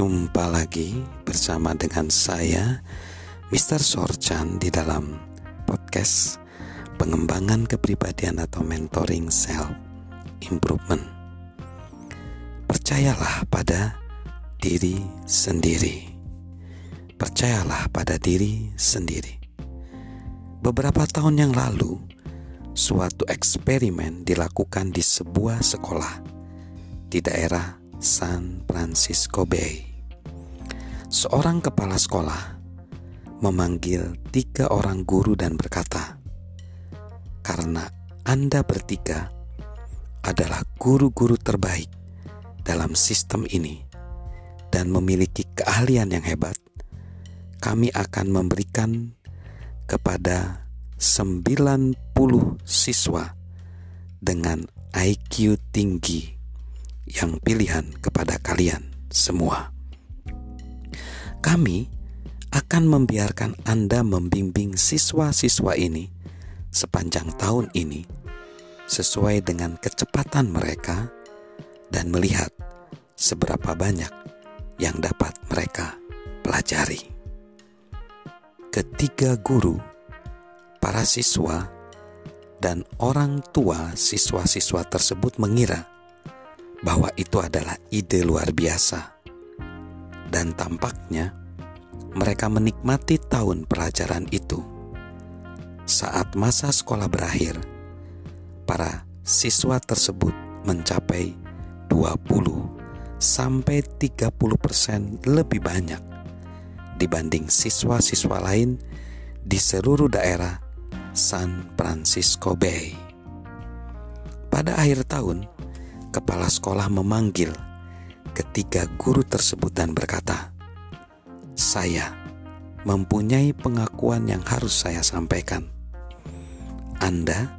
Jumpa lagi bersama dengan saya Mr. Sorchan di dalam podcast pengembangan kepribadian atau mentoring self improvement. Percayalah pada diri sendiri. Percayalah pada diri sendiri. Beberapa tahun yang lalu, suatu eksperimen dilakukan di sebuah sekolah di daerah San Francisco Bay. Seorang kepala sekolah memanggil tiga orang guru dan berkata, "Karena Anda bertiga adalah guru-guru terbaik dalam sistem ini dan memiliki keahlian yang hebat, kami akan memberikan kepada 90 siswa dengan IQ tinggi yang pilihan kepada kalian semua. Kami akan membiarkan Anda membimbing siswa-siswa ini sepanjang tahun ini sesuai dengan kecepatan mereka dan melihat seberapa banyak yang dapat mereka pelajari. Ketiga guru, para siswa, dan orang tua siswa-siswa tersebut mengira bahwa itu adalah ide luar biasa. Dan tampaknya mereka menikmati tahun pelajaran itu. Saat masa sekolah berakhir, para siswa tersebut mencapai 20 sampai 30% lebih banyak dibanding siswa-siswa lain di seluruh daerah San Francisco Bay. Pada akhir tahun, kepala sekolah memanggil ketiga guru tersebut dan berkata, "Saya mempunyai pengakuan yang harus saya sampaikan. Anda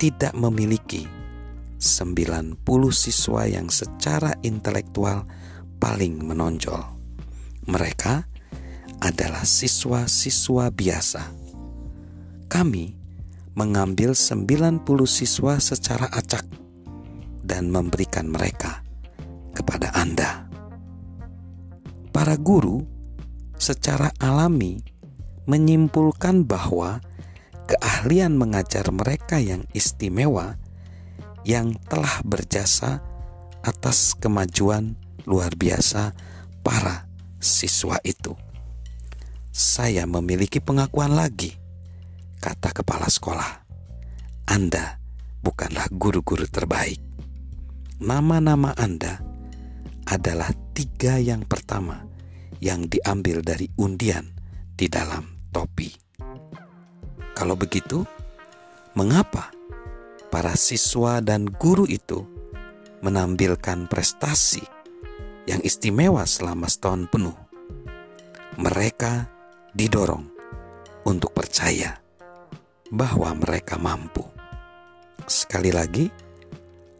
tidak memiliki 90 siswa yang secara intelektual paling menonjol. Mereka adalah siswa-siswa biasa. Kami mengambil 90 siswa secara acak dan memberikan mereka guru secara alami menyimpulkan bahwa keahlian mengajar mereka yang istimewa yang telah berjasa atas kemajuan luar biasa para siswa itu. Saya memiliki pengakuan lagi, kata kepala sekolah. Anda bukanlah guru-guru terbaik nama-nama Anda adalah tiga yang pertama yang diambil dari undian di dalam topi. Kalau begitu, mengapa para siswa dan guru itu menampilkan prestasi yang istimewa selama setahun penuh? Mereka didorong untuk percaya bahwa mereka mampu. Sekali lagi,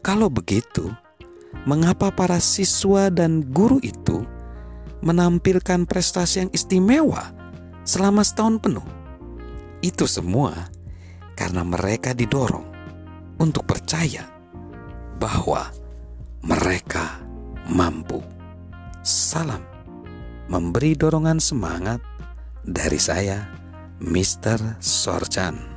kalau begitu, mengapa para siswa dan guru itu menampilkan prestasi yang istimewa selama setahun penuh? Itu semua karena mereka didorong untuk percaya bahwa mereka mampu. Salam memberi dorongan semangat dari saya, Mr. Sorchan.